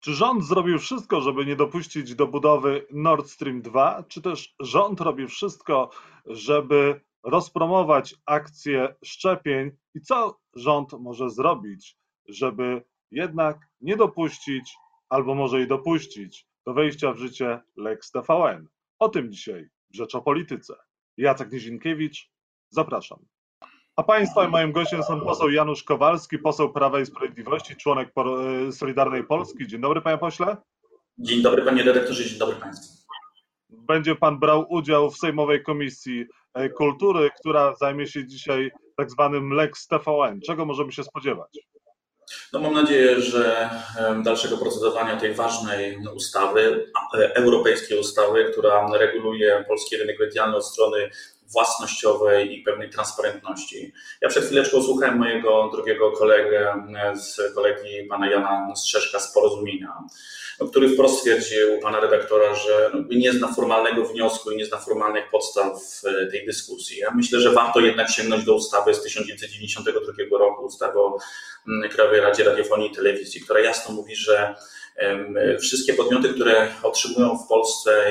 Czy rząd zrobił wszystko, żeby nie dopuścić do budowy Nord Stream 2, czy też rząd robi wszystko, żeby rozpromować akcję szczepień i co rząd może zrobić, żeby jednak nie dopuścić, albo może i dopuścić do wejścia w życie Lex TVN? O tym dzisiaj w Rzecz o Polityce. Jacek Nizinkiewicz, zapraszam. A Państwa moim gościem są poseł Janusz Kowalski, poseł Prawa i Sprawiedliwości, członek e, Solidarnej Polski. Dzień dobry, panie pośle. Dzień dobry, panie dyrektorze, dzień dobry państwu. Będzie pan brał udział w Sejmowej Komisji e, Kultury, która zajmie się dzisiaj tak zwanym Lex TVN. Czego możemy się spodziewać? No mam nadzieję, że dalszego procedowania tej ważnej ustawy, e, europejskiej ustawy, która reguluje polski rynek medialny od strony własnościowej i pewnej transparentności. Ja przed chwileczką słuchałem mojego drugiego kolegę, z kolegi pana Jana Strzeszka z Porozumienia, no, który wprost stwierdził pana redaktora, że no, nie zna formalnego wniosku i nie zna formalnych podstaw tej dyskusji. Ja myślę, że warto jednak sięgnąć do ustawy z 1992 roku, ustawy o mm, Krajowej Radzie Radiofonii i Telewizji, która jasno mówi, że wszystkie podmioty, które otrzymują w Polsce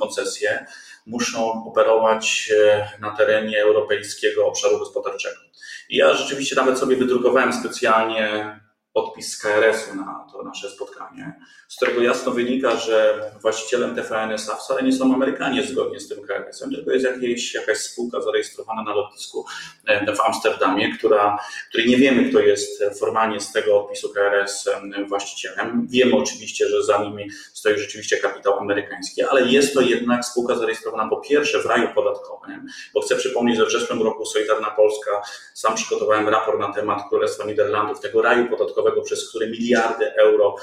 koncesje, muszą operować e, na terenie europejskiego obszaru gospodarczego. I ja rzeczywiście nawet sobie wydrukowałem specjalnie podpis z KRS-u na to nasze spotkanie, z którego jasno wynika, że właścicielem TVN SA wcale nie są Amerykanie zgodnie z tym KRS-em, tylko jest jakieś, jakaś spółka zarejestrowana na lotnisku e, w Amsterdamie, która, której nie wiemy, kto jest formalnie z tego odpisu KRS e, właścicielem. Wiemy oczywiście, że za nimi stoi rzeczywiście kapitał amerykański, ale jest to jednak spółka zarejestrowana po pierwsze w raju podatkowym, bo chcę przypomnieć, że w zeszłym roku Solidarna Polska, sam przygotowałem raport na temat Królestwa Niderlandów, tego raju podatkowego, przez który miliardy euro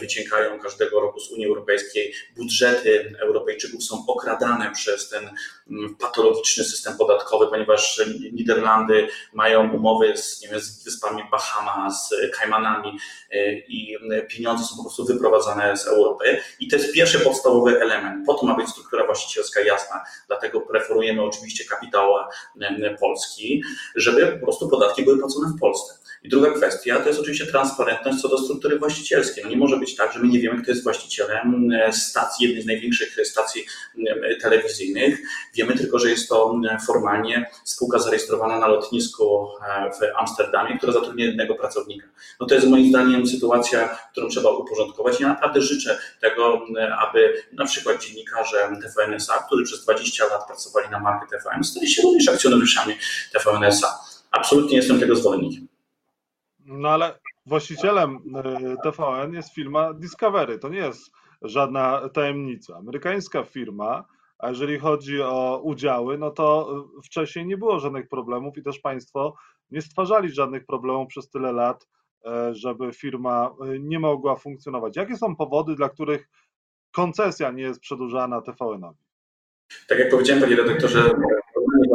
wyciekają każdego roku z Unii Europejskiej. Budżety Europejczyków są okradane przez ten mm, patologiczny system podatkowy, ponieważ Niderlandy mają umowy z, nie wiem, z wyspami Bahama, z Kajmanami y, i pieniądze są po prostu wyprowadzane z Europy. I to jest pierwszy podstawowy element. Po to ma być struktura właścicielska jasna. Dlatego preferujemy oczywiście kapitał polski, żeby po prostu podatki były płacone w Polsce. I druga kwestia to jest oczywiście transparentność co do struktury właścicielskiej. No nie może być tak, że my nie wiemy, kto jest właścicielem e, stacji, jednej z największych stacji e, telewizyjnych. Wiemy tylko, że jest to formalnie spółka zarejestrowana na lotnisku e, w Amsterdamie, która zatrudnia jednego pracownika. No to jest moim zdaniem sytuacja, którą trzeba uporządkować. Ja naprawdę życzę tego, aby na przykład dziennikarze TVN-SA, którzy przez 20 lat pracowali na markę TVN, stali się również akcjonariuszami TVN-SA. Absolutnie jestem tego zwolennikiem. No ale właścicielem e, TVN jest firma Discovery. To nie jest żadna tajemnica. Amerykańska firma, a jeżeli chodzi o udziały, no to e, wcześniej nie było żadnych problemów i też państwo nie stwarzali żadnych problemów przez tyle lat, e, żeby firma nie mogła funkcjonować. Jakie są powody, dla których koncesja nie jest przedłużana TVN-owi? Tak jak powiedziałem, panie redaktorze,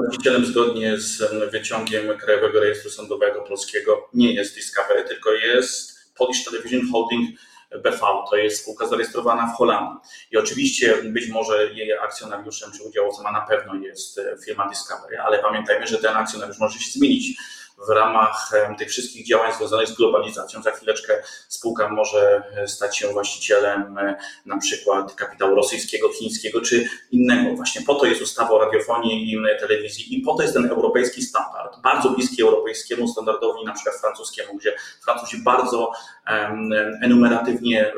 Właścicielem zgodnie z wyciągiem Krajowego Rejestru Sądowego Polskiego nie jest Discovery, tylko jest Polish Television Holding BV, to jest spółka zarejestrowana w Holandii. I oczywiście być może jej akcjonariuszem czy udziałowcem, na pewno jest firma Discovery, ale pamiętajmy, że ten akcjonariusz może się zmienić w ramach tych wszystkich działań związanych z globalizacją. Za chwileczkę spółka może e, stać się właścicielem e, na przykład kapitału rosyjskiego, chińskiego czy innego. Właśnie po to jest ustawa o radiofonii i telewizji i po to jest ten europejski standard, bardzo bliski europejskiemu standardowi, na przykład francuskiemu, gdzie Francuzi bardzo enumeratywnie e,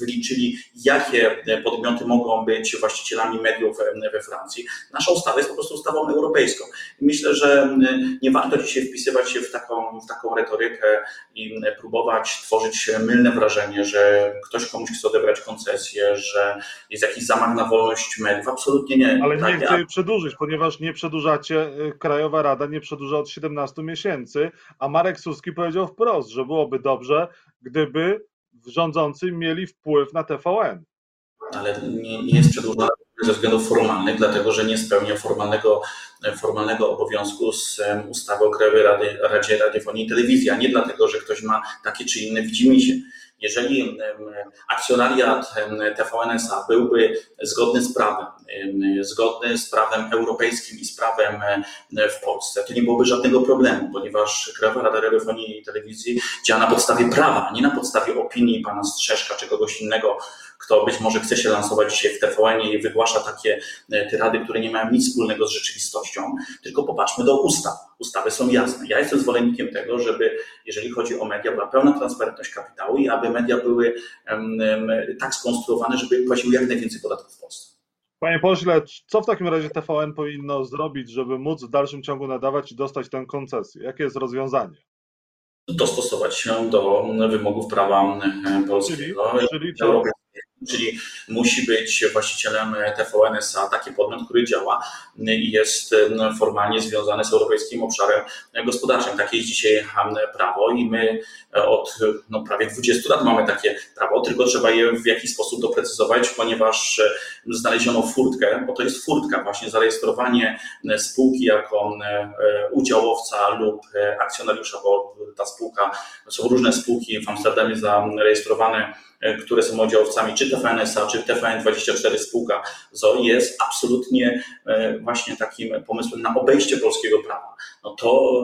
wyliczyli, jakie podmioty mogą być właścicielami mediów we Francji. Nasza ustawa jest po prostu ustawą europejską. Myślę, że nie warto dzisiaj wpisywać się w taką, w taką retorykę i próbować tworzyć mylne wrażenie, że ktoś komuś chce odebrać koncesję, że jest jakiś zamach na wolność mediów. Absolutnie nie. Ale tak, nie chcę jej przedłużyć, ponieważ nie przedłużacie, y, Krajowa Rada nie przedłuża od 17 miesięcy, a Marek Suski powiedział wprost, że byłoby dobrze, gdyby rządzący mieli wpływ na TVN. Ale nie, nie jest przedłużona ze względów formalnych, dlatego że nie spełnia formalnego, formalnego obowiązku z ustawy o Krajowej Radzie, Radzie Radiofonii i Telewizji, a nie dlatego, że ktoś ma takie czy inne widzimisię. Jeżeli akcjonariat TVN SA byłby zgodny z prawem, zgodny z prawem europejskim i z prawem w Polsce, to nie byłoby żadnego problemu, ponieważ Krajowa Rada Radiofonii i Telewizji działa na podstawie prawa, a nie na podstawie opinii pana Strzeszka czy kogoś innego, kto być może chce się lansować dzisiaj w TVN i wygłasza takie e, tyrady, które nie mają nic wspólnego z rzeczywistością, tylko popatrzmy do ustaw. Ustawy są jasne. Ja jestem zwolennikiem tego, żeby, jeżeli chodzi o media, była pełna transparentność kapitału i aby media były um, tak skonstruowane, żeby płaciły jak najwięcej podatków w Polsce. Panie pośle, co w takim razie TVN powinno zrobić, żeby móc w dalszym ciągu nadawać i dostać tę koncesję? Jakie jest rozwiązanie? Dostosować się do wymogów prawa polskiego. Czyli, czyli co? Czyli musi być właścicielem TVN SA taki podmiot, który działa i jest formalnie związany z europejskim obszarem gospodarczym. Takie jest dzisiaj prawo i my od no, prawie 20 lat mamy takie prawo, tylko trzeba je w jakiś sposób doprecyzować, ponieważ znaleziono furtkę, bo to jest furtka, właśnie zarejestrowanie spółki jako udziałowca lub akcjonariusza, bo ta spółka, są różne spółki w Amsterdamie zarejestrowane E, które są udziałowcami czy TVN SA, czy TVN24 spółka ZO jest absolutnie e, właśnie takim pomysłem na obejście polskiego prawa. No to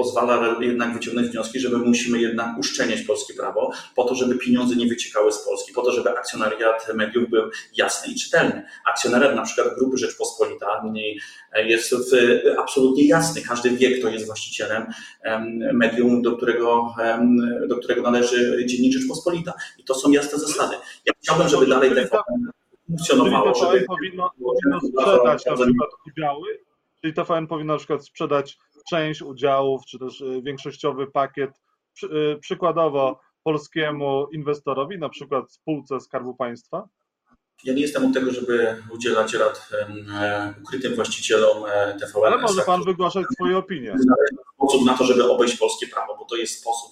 pozwala jednak wyciągnąć wnioski, że my musimy jednak uszczelniać polskie prawo po to, żeby pieniądze nie wyciekały z Polski, po to, żeby akcjonariat mediów był jasny i czytelny. Akcjonariat na przykład Grupy Rzeczpospolita jest absolutnie jasny. Każdy wie, kto jest właścicielem medium, do którego, do którego należy Dziennik Rzeczpospolita. I to są jasne zasady. Ja chciałbym, żeby dalej te funkcjonowało. Czyli TVN powinno, powinno sprzedać na przykład udziały, czyli TVN powinno na przykład sprzedać część udziałów, czy też y, większościowy pakiet, y, przykładowo polskiemu inwestorowi, na przykład spółce Skarbu Państwa? Ja nie jestem od tego, żeby udzielać rad e, ukrytym właścicielom e, TVN. Ale może Pan wygłaszać swoje opinie. Sposób na to, żeby obejść polskie prawo, bo to jest sposób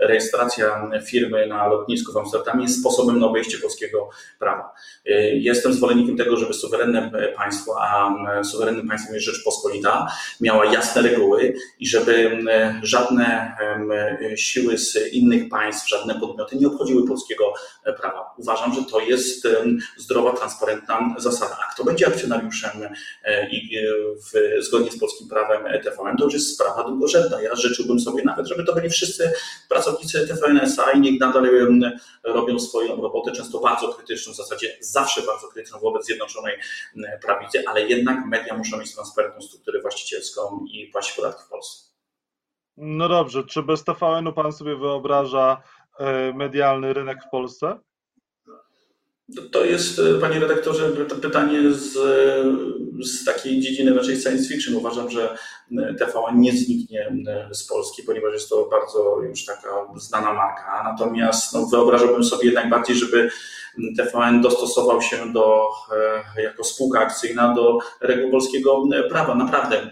rejestracja firmy na lotnisku w Amsterdamie jest sposobem na obejście polskiego prawa. Jestem zwolennikiem tego, żeby suwerenne państwo, a suwerennym państwem jest Rzeczpospolita, miała jasne reguły i żeby żadne siły z innych państw, żadne podmioty nie obchodziły polskiego prawa. Uważam, że to jest zdrowa, transparentna zasada. A kto będzie akcjonariuszem e, i e, w, zgodnie z polskim prawem TVN, to już jest sprawa długorzędna. Ja życzyłbym sobie nawet, żeby to byli wszyscy pracownicy pracownicy TVN-SA i niech nadal robią swoją robotę, często bardzo krytyczną, w zasadzie zawsze bardzo krytyczną wobec Zjednoczonej Prawicy, ale jednak media muszą mieć transparentną strukturę właścicielską i płacić podatki w Polsce. No dobrze, czy bez TVN-u pan sobie wyobraża e, medialny rynek w Polsce? To jest, e, panie redaktorze, pytanie z, z takiej dziedziny raczej science fiction. Uważam, że e, TVN nie zniknie e, z Polski, ponieważ jest to bardzo już taka znana marka. Natomiast no, wyobrażałbym sobie jednak bardziej, żeby TVN dostosował się do, jako spółka akcyjna do reguł polskiego prawa. Naprawdę,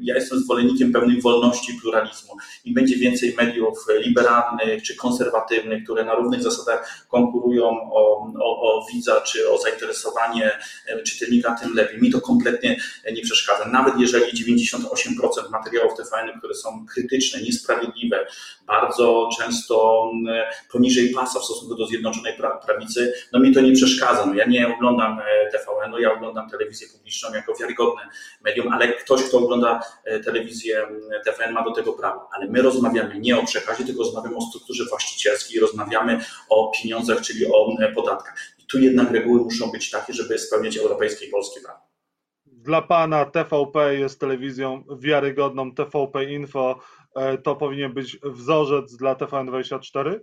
ja jestem zwolennikiem pełnej wolności i pluralizmu. i będzie więcej mediów liberalnych czy konserwatywnych, które na równych zasadach konkurują o, o, o widza czy o zainteresowanie czytelnika, tym lepiej. Mi to kompletnie nie przeszkadza. Nawet jeżeli 98% materiałów TVN, które są krytyczne, niesprawiedliwe, bardzo często poniżej pasa w stosunku do Zjednoczonej Prawicy, no mi to nie przeszkadza. No ja nie oglądam e, TVN, no ja oglądam telewizję publiczną jako wiarygodne medium, ale ktoś, kto ogląda e, telewizję TVN ma do tego prawo. Ale my rozmawiamy nie o przekazie, tylko rozmawiamy o strukturze właścicielskiej, rozmawiamy o pieniądzach, czyli o podatkach. I tu jednak reguły muszą być takie, żeby spełniać europejskie i polskie prawo. Dla Pana TVP jest telewizją wiarygodną, TVP Info e, to powinien być wzorzec dla TVN24?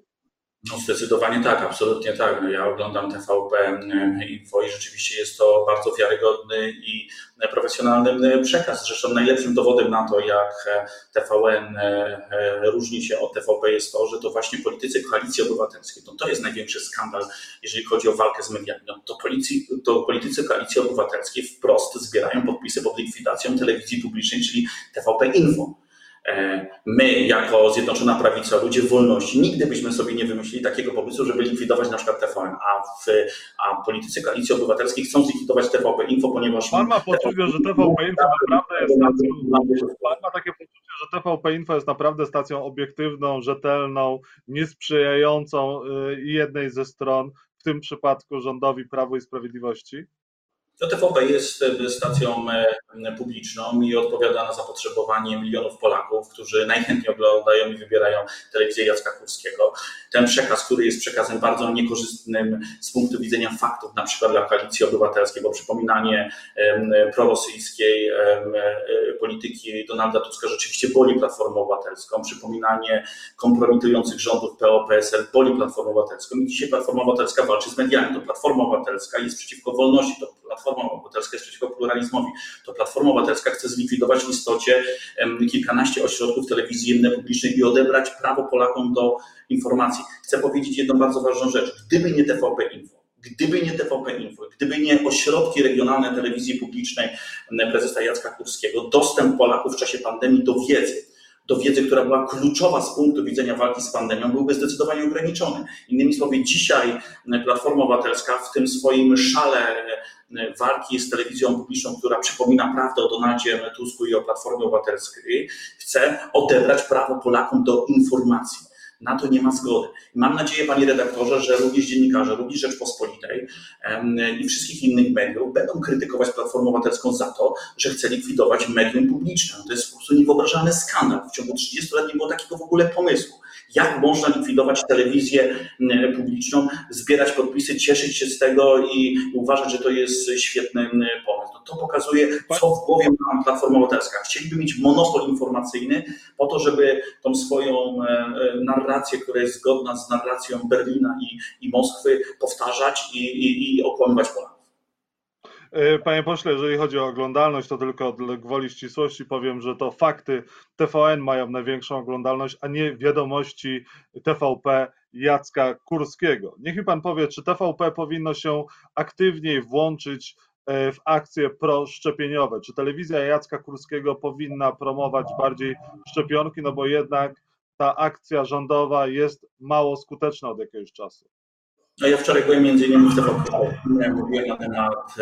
No zdecydowanie tak, absolutnie tak. No ja oglądam TVP Info i rzeczywiście jest to bardzo wiarygodny i profesjonalny przekaz. Zresztą najlepszym dowodem na to, jak TVN e, różni się od TVP jest to, że to właśnie politycy Koalicji Obywatelskiej, to, to jest największy skandal, jeżeli chodzi o walkę z mediami. No, to, policji, to politycy Koalicji Obywatelskiej wprost zbierają podpisy pod likwidacją telewizji publicznej, czyli TVP Info. E, my, jako Zjednoczona Prawica, ludzie wolności, nigdy byśmy sobie nie wymyślili takiego pomysłu, żeby likwidować na przykład TVN, a, w, a politycy Koalicji Obywatelskiej chcą zlikwidować TVP Info, ponieważ... Pan ma poczucie, że TVP Info naprawdę jest... Pan ma takie poczucie, że TVP Info jest naprawdę stacją obiektywną, rzetelną, niesprzyjającą y, jednej ze stron, w tym przypadku rządowi Prawo i Sprawiedliwości? To TVP jest e, stacją e, publiczną i odpowiada na zapotrzebowanie milionów Polaków, którzy najchętniej oglądają i wybierają telewizję Jacka Kurskiego. Ten przekaz, który jest przekazem bardzo niekorzystnym z punktu widzenia faktów, na przykład dla koalicji obywatelskiej, bo przypominanie prorosyjskiej e, polityki Donalda Tuska rzeczywiście boli Platformę Obywatelską, przypominanie kompromitujących rządów PO-PSL boli Platformę Obywatelską i dzisiaj Platforma Obywatelska walczy z mediami. To Platforma Obywatelska jest przeciwko wolności, to Platforma Obywatelska jest przeciwko pluralizmowi. To Platforma Obywatelska chce zlikwidować w istocie kilkanaście ośrodków telewizji publicznej i odebrać prawo Polakom do informacji. Chcę powiedzieć jedną bardzo ważną rzecz. Gdyby nie TVP Info, Gdyby nie TVP Info, gdyby nie ośrodki regionalne telewizji publicznej prezesa Jacka Kurskiego, dostęp Polaków w czasie pandemii do wiedzy, do wiedzy, która była kluczowa z punktu widzenia walki z pandemią, byłby zdecydowanie ograniczony. Innymi słowy, dzisiaj Platforma Obywatelska w tym swoim szale walki z telewizją publiczną, która przypomina prawdę o Donaldzie Tusku i o Platformie Obywatelskiej, chce odebrać prawo Polakom do informacji. Na to nie ma zgody. Mam nadzieję, panie redaktorze, że również dziennikarze, również Rzeczpospolitej i wszystkich innych mediów będą krytykować Platformę Obywatelską za to, że chce likwidować medium publiczne. To jest po prostu niewyobrażalny skandal. W ciągu 30 lat nie było takiego w ogóle pomysłu jak można likwidować telewizję publiczną, zbierać podpisy, cieszyć się z tego i uważać, że to jest świetny pomysł. No to pokazuje, co w głowie ma Platforma Obywatelska. Chcieliby mieć monopol informacyjny po to, żeby tą swoją e, e, narrację, która jest zgodna z narracją Berlina i, i Moskwy, powtarzać i, i, i okłamywać Polaków. E, panie pośle, jeżeli chodzi o oglądalność, to tylko dla gwoli ścisłości powiem, że to fakty TVN mają największą oglądalność, a nie wiadomości TVP Jacka Kurskiego. Niech mi pan powie, czy TVP powinno się aktywniej włączyć e, w akcje proszczepieniowe? Czy telewizja Jacka Kurskiego powinna promować bardziej szczepionki? No bo jednak ta akcja rządowa jest mało skuteczna od jakiegoś czasu. No ja wczoraj byłem między innymi w TVP, mówiłem na temat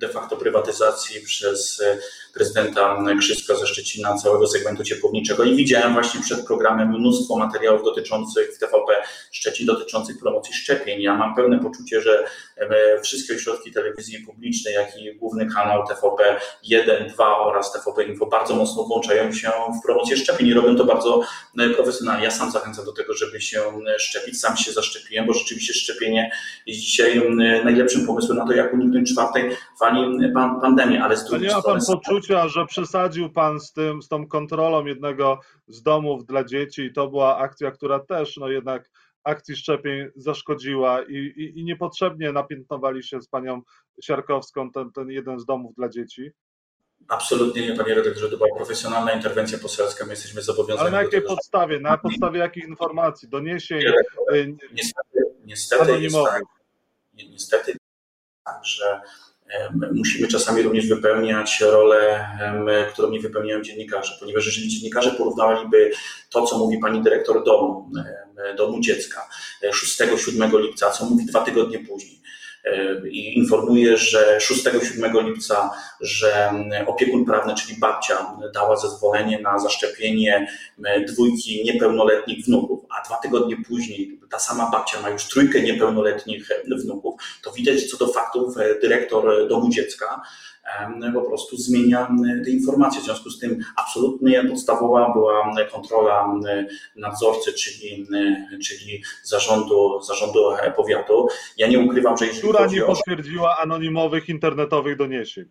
de facto prywatyzacji przez e, prezydenta Krzyska ze Szczecina całego segmentu ciepłowniczego i widziałem właśnie przed programem mnóstwo materiałów dotyczących w TVP Szczecin, dotyczących promocji szczepień. Ja mam pełne poczucie, że wszystkie ośrodki telewizji publicznej, jak i główny kanał TVP 1, 2 oraz TVP Info bardzo mocno włączają się w promocję szczepień i robią to bardzo profesjonalnie. Ja sam zachęcam do tego, żeby się szczepić, sam się zaszczepiłem, bo rzeczywiście szczepienie jest dzisiaj najlepszym pomysłem na to, jak uniknąć czwartej fali pandemii, ale z drugiej strony... Nie ma pan poczucia, że przesadził pan z tym, z tą kontrolą jednego z domów dla dzieci i to była akcja, która też no jednak akcji szczepień zaszkodziła i, i, i niepotrzebnie napiętnowali się z panią Siarkowską ten, ten jeden z domów dla dzieci? Absolutnie nie, panie redaktorze, to była profesjonalna interwencja poselska, my jesteśmy zobowiązani. Ale na jakiej podstawie? Na podstawie jakich informacji? Doniesień? Y, niestety, niestety jest tak, niestety tak, że musimy czasami również wypełniać rolę, którą nie wypełniają dziennikarze, ponieważ jeżeli dziennikarze porównaliby to, co mówi pani dyrektor domu, domu dziecka 6-7 lipca, co mówi dwa tygodnie później, i informuje, że 6-7 lipca, że opiekun prawny, czyli babcia, dała zezwolenie na zaszczepienie dwójki niepełnoletnich wnuków, a dwa tygodnie później ta sama babcia ma już trójkę niepełnoletnich wnuków, to widać co do faktów dyrektor domu dziecka po prostu zmienia te informacje. W związku z tym absolutnie podstawowa była kontrola nadzorcy, czyli, czyli zarządu, zarządu powiatu. Ja nie ukrywam, że jeśli Która nie potwierdziła o... anonimowych internetowych doniesień.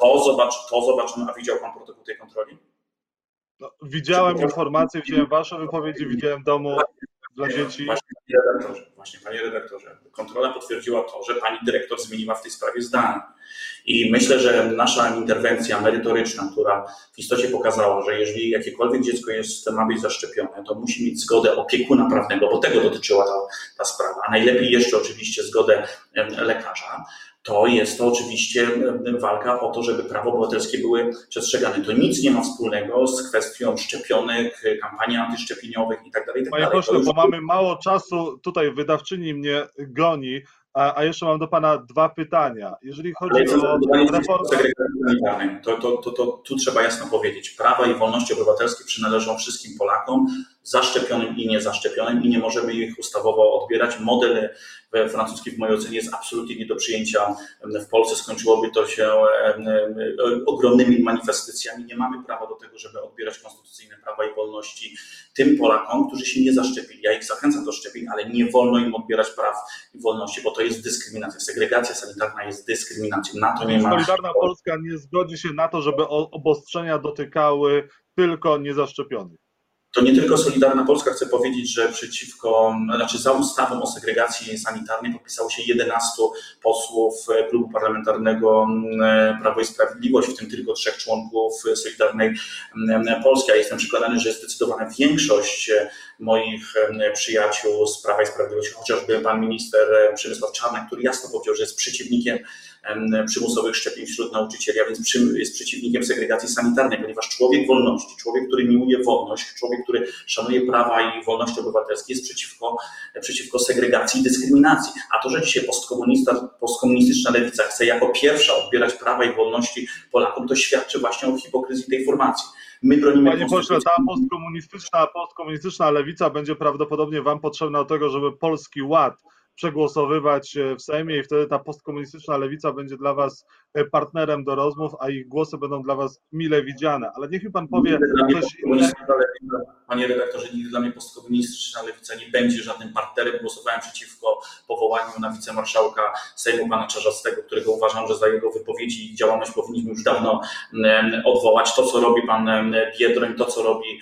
To, zobacz, to zobaczymy, a widział Pan protokół tej kontroli? No, widziałem informacje, widziałem Wasze wypowiedzi, widziałem domu dla dzieci. Właśnie, panie redaktorze, właśnie, panie redaktorze, kontrola potwierdziła to, że pani dyrektor zmieniła w tej sprawie zdanie. I myślę, że nasza interwencja merytoryczna, która w istocie pokazała, że jeżeli jakiekolwiek dziecko jest, ma być zaszczepione, to musi mieć zgodę opiekuna prawnego, bo tego dotyczyła ta, ta sprawa, a najlepiej jeszcze oczywiście zgodę lekarza to jest to oczywiście walka o to, żeby prawo obywatelskie były przestrzegane. To nic nie ma wspólnego z kwestią szczepionek, kampanii antyszczepieniowych itd. Tak itd. Tak Panie pośle, bo mamy mało czasu, tutaj wydawczyni mnie goni, A, a jeszcze mam do Pana dwa pytania. Jeżeli chodzi o reformę... to, to, to, to tu trzeba jasno powiedzieć. Prawa i wolności obywatelskie przynależą wszystkim Polakom, zaszczepionym i niezaszczepionym i nie możemy ich ustawowo odbierać. Model francuski w mojej ocenie jest absolutnie nie do przyjęcia w Polsce. Skończyłoby to się ogromnymi manifestacjami. Nie mamy prawa do tego, żeby odbierać konstytucyjne prawa i wolności tym Polakom, którzy się nie zaszczepili. Ja ich zachęcam do szczepień, ale nie wolno im odbierać praw wolności, bo to jest dyskryminacja. Segregacja sanitarna jest dyskryminacją. Na to nie ma. Solidarna Polska nie zgodzi się na to, żeby obostrzenia dotykały tylko niezaszczepionych. To nie tylko Solidarna Polska chce powiedzieć, że przeciwko, znaczy za ustawą o segregacji sanitarnej podpisało się 11 posłów klubu parlamentarnego mm, Prawo i Sprawiedliwość, w tym tylko trzech członków Solidarnej mm, Polski. Ja jestem przekonany, że zdecydowana większość moich mm, przyjaciół z Prawa i Sprawiedliwości, chociażby pan minister Przemysław Czarnek, który jasno powiedział, że jest przeciwnikiem em, przymusowych szczepień wśród nauczycieli, a więc przy- jest przeciwnikiem segregacji sanitarnej, ponieważ człowiek wolności, człowiek, który miłuje wolność, człowiek, który szanuje prawa i wolności obywatelskie, jest przeciwko, przeciwko segregacji i dyskryminacji. A to, że dzisiaj postkomunista, postkomunistyczna lewica chce jako pierwsza odbierać prawa i wolności Polakom, to świadczy właśnie o hipokryzji tej formacji. My bronimy Panie pośle, ta postkomunistyczna, postkomunistyczna lewica będzie prawdopodobnie Wam potrzebna do tego, żeby Polski Ład przegłosowywać e, w Sejmie i wtedy ta postkomunistyczna lewica będzie dla Was e, partnerem do rozmów, a ich głosy będą dla Was mile widziane. Ale niech mi Pan powie Nigdy coś innego. Panie redaktorze, nigdy dla mnie postkomunistyczna lewica nie będzie żadnym partnerem. Głosowałem przeciwko powołaniu na wicemarszałka Sejmu pana Czarzastego, którego uważam, że za jego wypowiedzi i działalność powinniśmy już dawno odwołać. To, co robi pan Biedroń, to, co robi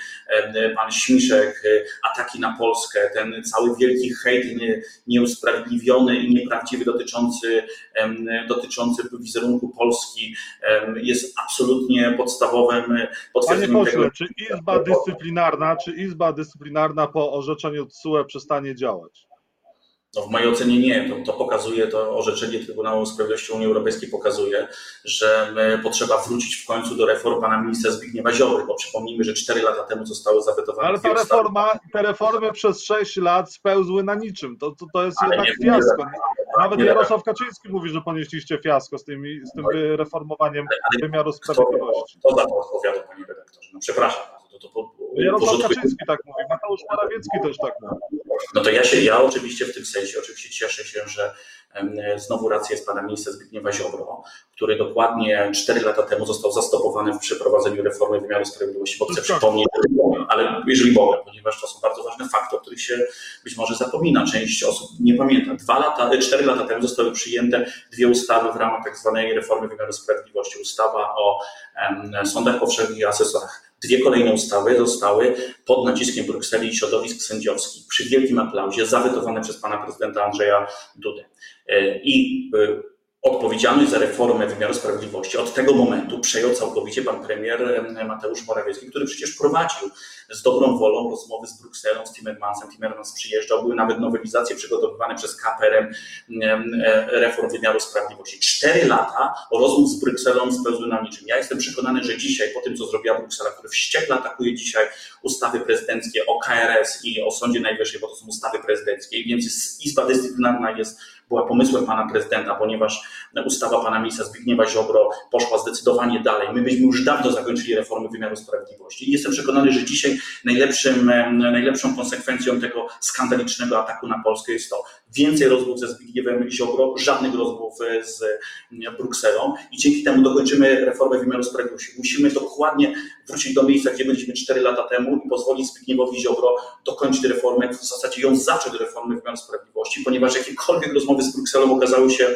pan Śmiszek, e, ataki na Polskę, ten cały wielki hejt nie- nieusprawiedliwiony i nieprawdziwy dotyczący, dotyczący wizerunku Polski jest absolutnie podstawowym Panie potwierdzeniem tego, pośle, czy Izba Dyscyplinarna, czy Izba Dyscyplinarna po orzeczeniu TSUE przestanie działać? No w mojej ocenie nie. To, to pokazuje, to orzeczenie Trybunału Sprawiedliwości Unii Europejskiej pokazuje, że e, potrzeba wrócić w końcu do reform pana ministra Zbigniewa Ziobry, bo przypomnijmy, że cztery lata temu zostały zawetowane Ale ta reforma, te reformy przez 6 lat spełzły na niczym. To, to, to jest Ale jednak nie- fiasko. Nawet nie- Jarosław Kaczyński mówi, że ponieśliście fiasko z, tymi, z tym reformowaniem Ale wymiaru kto, sprawiedliwości. kto za to odpowiada, panie redaktorze? No przepraszam. To, to, to, Jarosław porządkuj- Kaczyński tak mówi, Mateusz Morawiecki też tak mówi. No to ja się, ja oczywiście w tym sensie, oczywiście cieszę się, że znowu racja jest pana ministra Zbigniewa Ziobro, który dokładnie 4 lata temu został zastopowany w przeprowadzeniu reformy wymiaru sprawiedliwości, bo chcę przypomnieć, ale jeżeli mogę, ponieważ to są bardzo ważne fakty, o których się być może zapomina, część osób nie pamięta. Dwa lata, e, cztery lata temu zostały przyjęte dwie ustawy w ramach tak zwanej reformy wymiaru sprawiedliwości. Ustawa o sądach powszechnych i asesorach. Dwie kolejne ustawy zostały pod naciskiem Brukseli i środowisk sędziowskich przy wielkim aplauzie zawetowane przez pana prezydenta Andrzeja Dudę. E, I e, odpowiedzialność za reformę wymiaru sprawiedliwości od tego momentu przejął całkowicie pan premier Mateusz Morawiecki, który przecież prowadził z dobrą wolą rozmowy z Brukselą, z Timmermansem. Timmermans przyjeżdżał, były nawet nowelizacje przygotowywane przez KPRM e, reform wymiaru sprawiedliwości. Cztery lata rozmów z Brukselą spełzły na niczym. Ja jestem przekonany, że dzisiaj, po tym co zrobiła Bruksela, który wściekle atakuje dzisiaj ustawy prezydenckie o KRS i o Sądzie Najwyższym, bo to są ustawy prezydenckie, więc Izba Dyscyplinarna jest, była pomysłem pana prezydenta, ponieważ ustawa pana ministra Zbigniewa Ziobro poszła zdecydowanie dalej. My byśmy już dawno zakończyli reformę wymiaru sprawiedliwości i jestem przekonany, że dzisiaj najlepszym, em, najlepszą konsekwencją tego skandalicznego ataku na Polskę jest to więcej rozmów ze Zbigniewem Ziobro, żadnych rozmów e, z em, Brukselą i dzięki temu dokończymy reformę wymiaru sprawiedliwości. Musimy dokładnie wrócić do miejsca, gdzie byliśmy 4 lata temu i pozwolić Zbigniewowi Ziobro dokończyć reformę, w zasadzie ją zacząć reformę wymiaru sprawiedliwości, ponieważ jakiekolwiek rozmowy z Brukselą okazały się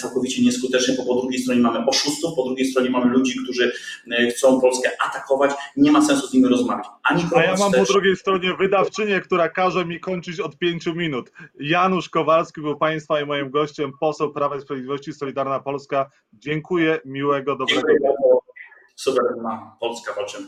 całkowicie nieskuteczne, bo po drugiej stronie mamy oszustów, po drugiej stronie mamy ludzi, którzy e, chcą Polskę atakować, nie ma sensu z nimi rozmawiać. Ani A ja mam po wstecz. drugiej stronie wydawczynię, która każe mi kończyć od pięciu minut. Janusz Kowalski był Państwa i moim gościem, poseł Prawa i Sprawiedliwości, Solidarna Polska. Dziękuję, miłego, dobrego Dziękuję dnia. bardzo. Suwerenna Polska walczymy.